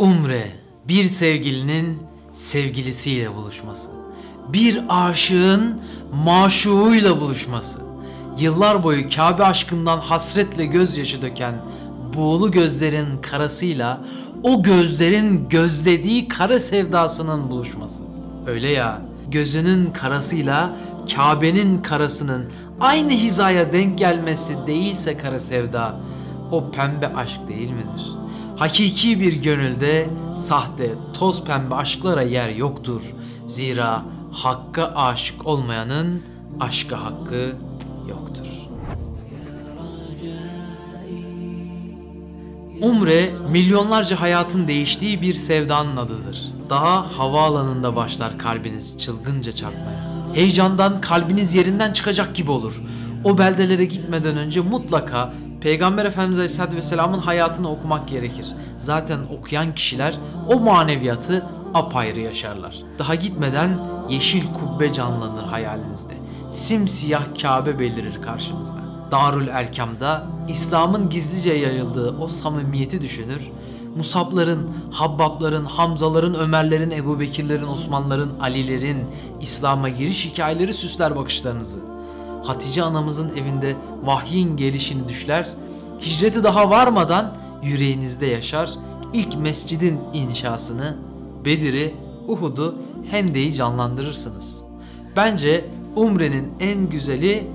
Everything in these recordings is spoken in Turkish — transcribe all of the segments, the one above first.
Umre, bir sevgilinin sevgilisiyle buluşması. Bir aşığın maşuğuyla buluşması. Yıllar boyu Kabe aşkından hasretle gözyaşı döken buğulu gözlerin karasıyla o gözlerin gözlediği kara sevdasının buluşması. Öyle ya, gözünün karasıyla Kabe'nin karasının aynı hizaya denk gelmesi değilse kara sevda, o pembe aşk değil midir? Hakiki bir gönülde sahte, toz pembe aşklara yer yoktur. Zira hakka aşık olmayanın aşka hakkı yoktur. Umre milyonlarca hayatın değiştiği bir sevdanın adıdır. Daha havaalanında başlar kalbiniz çılgınca çarpmaya. Heyecandan kalbiniz yerinden çıkacak gibi olur. O beldelere gitmeden önce mutlaka Peygamber Efendimiz Aleyhisselatü Vesselam'ın hayatını okumak gerekir. Zaten okuyan kişiler o maneviyatı apayrı yaşarlar. Daha gitmeden yeşil kubbe canlanır hayalinizde. Simsiyah Kabe belirir karşınızda. Darül Erkam'da İslam'ın gizlice yayıldığı o samimiyeti düşünür. Musabların, Habbabların, Hamzaların, Ömerlerin, Ebu Bekirlerin, Osmanların, Alilerin İslam'a giriş hikayeleri süsler bakışlarınızı. Hatice anamızın evinde vahyin gelişini düşler, hicreti daha varmadan yüreğinizde yaşar, ilk mescidin inşasını, Bedir'i, Uhud'u, Hende'yi canlandırırsınız. Bence Umre'nin en güzeli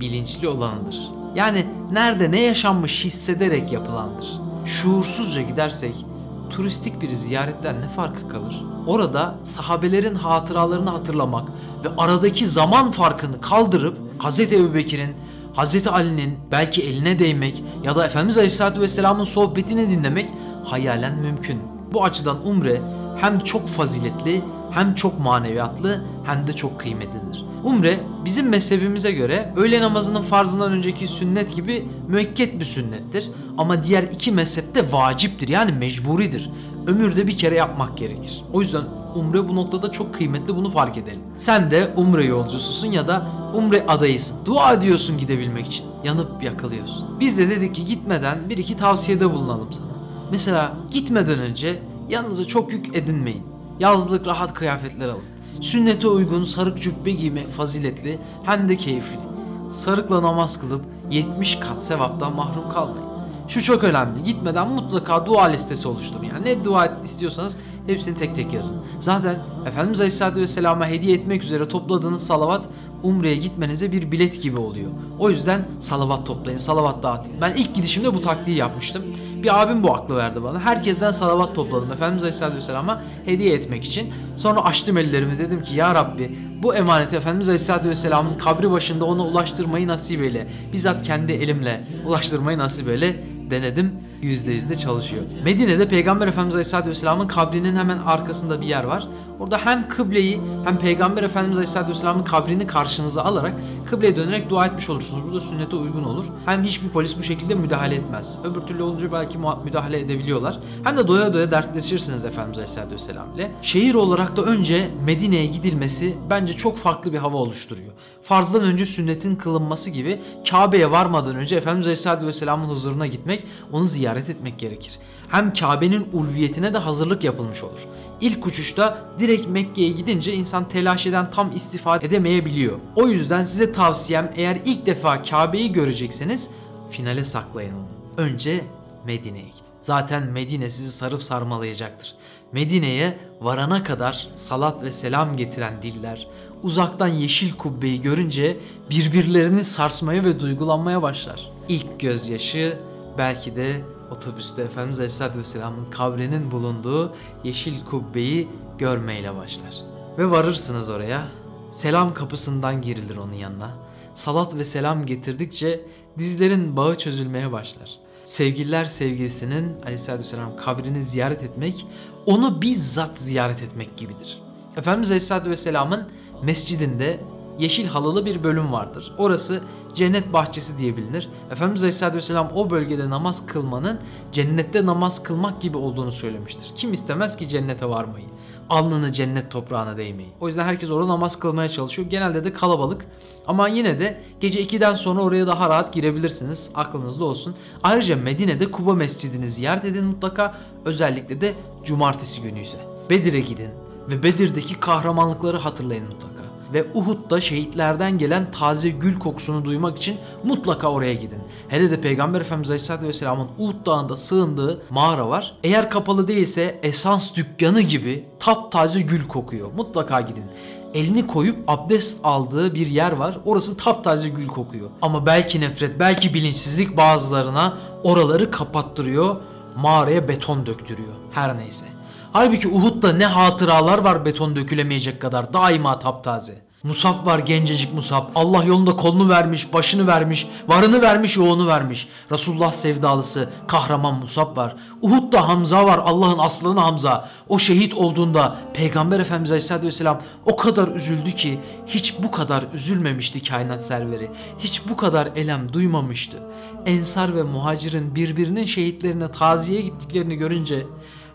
bilinçli olanıdır. Yani nerede ne yaşanmış hissederek yapılandır. Şuursuzca gidersek turistik bir ziyaretten ne farkı kalır? Orada sahabelerin hatıralarını hatırlamak ve aradaki zaman farkını kaldırıp Hz. Ebubekir'in, Hz. Ali'nin belki eline değmek ya da Efendimiz Aleyhisselatü Vesselam'ın sohbetini dinlemek hayalen mümkün. Bu açıdan Umre hem çok faziletli hem çok maneviyatlı hem de çok kıymetlidir. Umre bizim mezhebimize göre öğle namazının farzından önceki sünnet gibi müekket bir sünnettir. Ama diğer iki mezhepte vaciptir yani mecburidir. Ömürde bir kere yapmak gerekir. O yüzden umre bu noktada çok kıymetli bunu fark edelim. Sen de umre yolcususun ya da umre adayısın. Dua ediyorsun gidebilmek için. Yanıp yakalıyorsun. Biz de dedik ki gitmeden bir iki tavsiyede bulunalım sana. Mesela gitmeden önce yanınıza çok yük edinmeyin. Yazlık rahat kıyafetler alın. Sünnete uygun sarık cübbe giymek faziletli hem de keyifli. Sarıkla namaz kılıp 70 kat sevaptan mahrum kalmayın. Şu çok önemli. Gitmeden mutlaka dua listesi oluşturun. Yani ne dua istiyorsanız hepsini tek tek yazın. Zaten Efendimiz Aleyhisselatü Vesselam'a hediye etmek üzere topladığınız salavat Umre'ye gitmenize bir bilet gibi oluyor. O yüzden salavat toplayın, salavat dağıtın. Ben ilk gidişimde bu taktiği yapmıştım. Bir abim bu aklı verdi bana. Herkesten salavat topladım Efendimiz Aleyhisselatü Vesselam'a hediye etmek için. Sonra açtım ellerimi dedim ki ya Rabbi bu emaneti Efendimiz Aleyhisselatü Vesselam'ın kabri başında ona ulaştırmayı nasip eyle. Bizzat kendi elimle ulaştırmayı nasip eyle denedim. %100 de çalışıyor. Medine'de Peygamber Efendimiz Aleyhisselatü Vesselam'ın kabrinin hemen arkasında bir yer var. Orada hem kıbleyi hem Peygamber Efendimiz Aleyhisselatü Vesselam'ın kabrini karşınıza alarak kıbleye dönerek dua etmiş olursunuz. Bu da sünnete uygun olur. Hem hiçbir polis bu şekilde müdahale etmez. Öbür türlü olunca belki müdahale edebiliyorlar. Hem de doya doya dertleşirsiniz Efendimiz Aleyhisselatü Vesselam ile. Şehir olarak da önce Medine'ye gidilmesi bence çok farklı bir hava oluşturuyor. Farzdan önce sünnetin kılınması gibi Kabe'ye varmadan önce Efendimiz Aleyhisselatü Vesselam'ın huzuruna gitmek, onu ziyaret etmek gerekir. Hem Kabe'nin ulviyetine de hazırlık yapılmış olur. İlk uçuşta direkt Mekke'ye gidince insan telaş eden tam istifade edemeyebiliyor. O yüzden size tavsiyem eğer ilk defa Kabe'yi görecekseniz finale saklayın onu. Önce Medine'ye gidin. Zaten Medine sizi sarıp sarmalayacaktır. Medine'ye varana kadar salat ve selam getiren diller uzaktan yeşil kubbeyi görünce birbirlerini sarsmaya ve duygulanmaya başlar. İlk gözyaşı belki de otobüste Efendimiz Aleyhisselatü Vesselam'ın kabrinin bulunduğu yeşil kubbeyi görmeyle başlar. Ve varırsınız oraya. Selam kapısından girilir onun yanına. Salat ve selam getirdikçe dizlerin bağı çözülmeye başlar. Sevgililer sevgilisinin Aleyhisselatü Vesselam kabrini ziyaret etmek, onu bizzat ziyaret etmek gibidir. Efendimiz Aleyhisselatü Vesselam'ın mescidinde yeşil halılı bir bölüm vardır. Orası cennet bahçesi diye bilinir. Efendimiz Aleyhisselatü Vesselam o bölgede namaz kılmanın cennette namaz kılmak gibi olduğunu söylemiştir. Kim istemez ki cennete varmayı? Alnını cennet toprağına değmeyi. O yüzden herkes orada namaz kılmaya çalışıyor. Genelde de kalabalık. Ama yine de gece 2'den sonra oraya daha rahat girebilirsiniz. Aklınızda olsun. Ayrıca Medine'de Kuba Mescidini ziyaret edin mutlaka. Özellikle de cumartesi günü ise. Bedir'e gidin ve Bedir'deki kahramanlıkları hatırlayın mutlaka. Ve Uhud'da şehitlerden gelen taze gül kokusunu duymak için mutlaka oraya gidin. Hele de Peygamber Efendimiz Aleyhisselatü Vesselam'ın Uhud Dağı'nda sığındığı mağara var. Eğer kapalı değilse esans dükkanı gibi taptaze gül kokuyor. Mutlaka gidin elini koyup abdest aldığı bir yer var. Orası taptaze gül kokuyor. Ama belki nefret, belki bilinçsizlik bazılarına oraları kapattırıyor. Mağaraya beton döktürüyor. Her neyse. Halbuki Uhud'da ne hatıralar var beton dökülemeyecek kadar daima taptaze. Musab var gencecik Musab. Allah yolunda kolunu vermiş, başını vermiş, varını vermiş, yoğunu vermiş. Resulullah sevdalısı kahraman Musab var. Uhud'da Hamza var. Allah'ın aslanı Hamza. O şehit olduğunda Peygamber Efendimiz Aleyhisselatü Vesselam o kadar üzüldü ki hiç bu kadar üzülmemişti kainat serveri. Hiç bu kadar elem duymamıştı. Ensar ve muhacirin birbirinin şehitlerine taziye gittiklerini görünce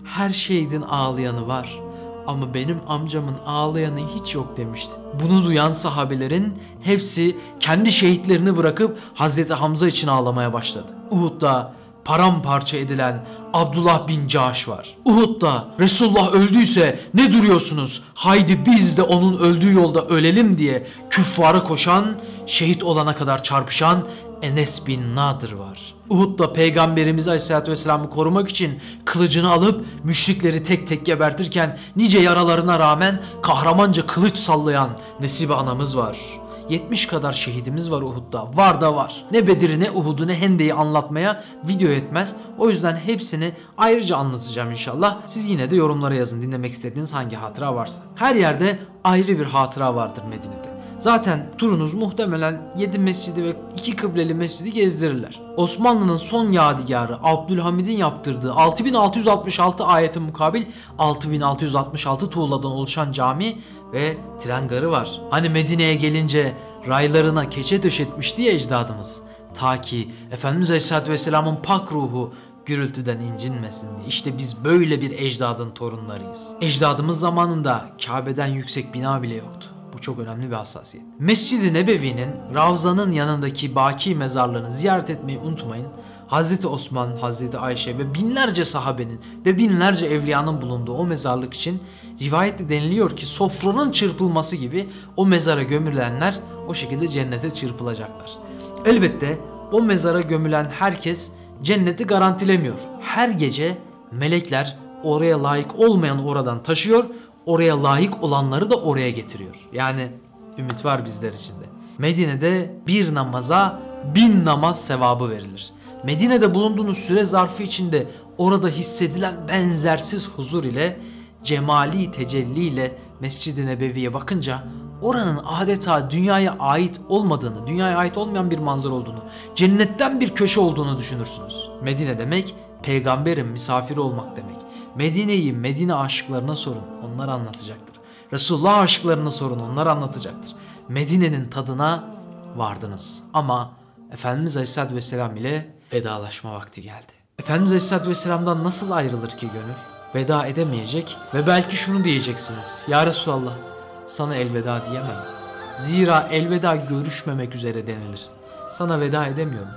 her şehidin ağlayanı var ama benim amcamın ağlayanı hiç yok demişti. Bunu duyan sahabelerin hepsi kendi şehitlerini bırakıp Hazreti Hamza için ağlamaya başladı. Uhud'da paramparça edilen Abdullah bin Caş var. Uhud'da Resulullah öldüyse ne duruyorsunuz? Haydi biz de onun öldüğü yolda ölelim diye küffara koşan, şehit olana kadar çarpışan Enes bin Nadir var. Uhud'da Peygamberimiz Aleyhisselatü Vesselam'ı korumak için kılıcını alıp müşrikleri tek tek gebertirken nice yaralarına rağmen kahramanca kılıç sallayan Nesibe anamız var. 70 kadar şehidimiz var Uhud'da. Var da var. Ne Bedir'i ne Uhud'u ne Hende'yi anlatmaya video etmez. O yüzden hepsini ayrıca anlatacağım inşallah. Siz yine de yorumlara yazın dinlemek istediğiniz hangi hatıra varsa. Her yerde ayrı bir hatıra vardır Medine'de. Zaten turunuz muhtemelen 7 mescidi ve 2 kıbleli mescidi gezdirirler. Osmanlı'nın son yadigarı Abdülhamid'in yaptırdığı 6666 ayete mukabil 6666 tuğladan oluşan cami ve tren garı var. Hani Medine'ye gelince raylarına keçe döşetmişti ya ecdadımız. Ta ki Efendimiz Aleyhisselatü Vesselam'ın pak ruhu gürültüden incinmesin diye. İşte biz böyle bir ecdadın torunlarıyız. Ecdadımız zamanında Kabe'den yüksek bina bile yoktu. Bu çok önemli bir hassasiyet. Mescid-i Nebevi'nin Ravza'nın yanındaki baki mezarlarını ziyaret etmeyi unutmayın. Hazreti Osman, Hazreti Ayşe ve binlerce sahabenin ve binlerce evliyanın bulunduğu o mezarlık için rivayette deniliyor ki sofranın çırpılması gibi o mezara gömülenler o şekilde cennete çırpılacaklar. Elbette o mezara gömülen herkes cenneti garantilemiyor. Her gece melekler oraya layık olmayanı oradan taşıyor, oraya layık olanları da oraya getiriyor. Yani ümit var bizler içinde. Medine'de bir namaza bin namaz sevabı verilir. Medine'de bulunduğunuz süre zarfı içinde orada hissedilen benzersiz huzur ile cemali tecelli ile Mescid-i Nebevi'ye bakınca oranın adeta dünyaya ait olmadığını, dünyaya ait olmayan bir manzara olduğunu, cennetten bir köşe olduğunu düşünürsünüz. Medine demek peygamberin misafiri olmak demek. Medine'yi Medine aşıklarına sorun, onlar anlatacaktır. Resulullah aşıklarına sorun, onlar anlatacaktır. Medine'nin tadına vardınız ama Efendimiz Aleyhisselatü Vesselam ile vedalaşma vakti geldi. Efendimiz Aleyhisselatü Vesselam'dan nasıl ayrılır ki gönül? Veda edemeyecek ve belki şunu diyeceksiniz. Ya Resulallah sana elveda diyemem. Zira elveda görüşmemek üzere denilir. Sana veda edemiyorum.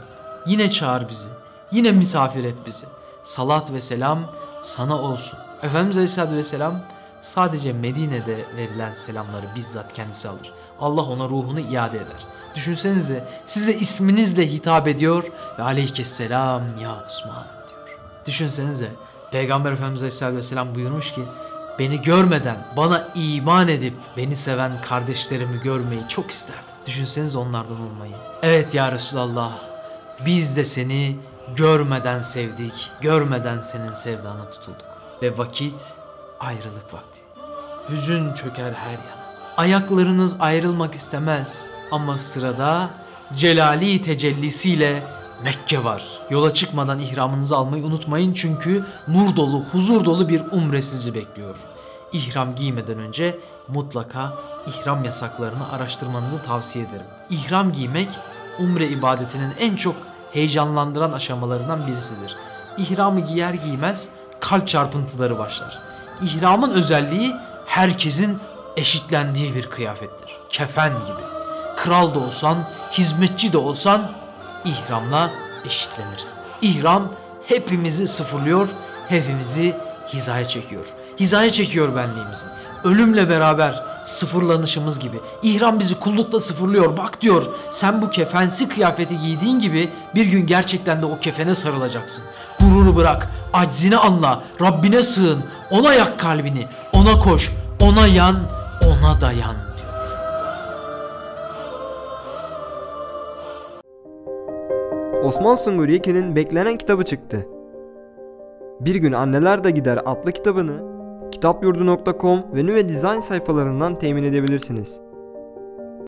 Yine çağır bizi. Yine misafir et bizi. Salat ve selam sana olsun. Efendimiz Aleyhisselatü Vesselam sadece Medine'de verilen selamları bizzat kendisi alır. Allah ona ruhunu iade eder. Düşünsenize size isminizle hitap ediyor ve aleyhisselam ya Osman diyor. Düşünsenize Peygamber Efendimiz Aleyhisselatü Vesselam buyurmuş ki beni görmeden bana iman edip beni seven kardeşlerimi görmeyi çok isterdim. Düşünsenize onlardan olmayı. Evet ya Resulallah biz de seni görmeden sevdik, görmeden senin sevdana tutulduk. Ve vakit ayrılık vakti. Hüzün çöker her yana. Ayaklarınız ayrılmak istemez ama sırada celali tecellisiyle Mekke var. Yola çıkmadan ihramınızı almayı unutmayın çünkü nur dolu, huzur dolu bir umre sizi bekliyor. İhram giymeden önce mutlaka ihram yasaklarını araştırmanızı tavsiye ederim. İhram giymek umre ibadetinin en çok heyecanlandıran aşamalarından birisidir. İhramı giyer giymez kalp çarpıntıları başlar. İhramın özelliği herkesin eşitlendiği bir kıyafettir. Kefen gibi. Kral da olsan, hizmetçi de olsan ihramla eşitlenirsin. İhram hepimizi sıfırlıyor, hepimizi hizaya çekiyor. Hizaya çekiyor benliğimizi. Ölümle beraber sıfırlanışımız gibi. İhram bizi kullukla sıfırlıyor. Bak diyor sen bu kefensi kıyafeti giydiğin gibi bir gün gerçekten de o kefene sarılacaksın. Gururu bırak, aczini anla, Rabbine sığın, ona yak kalbini, ona koş, ona yan, ona dayan. Osman Sungur Yekin'in beklenen kitabı çıktı. Bir gün Anneler de Gider adlı kitabını kitapyurdu.com ve Nüve Design sayfalarından temin edebilirsiniz.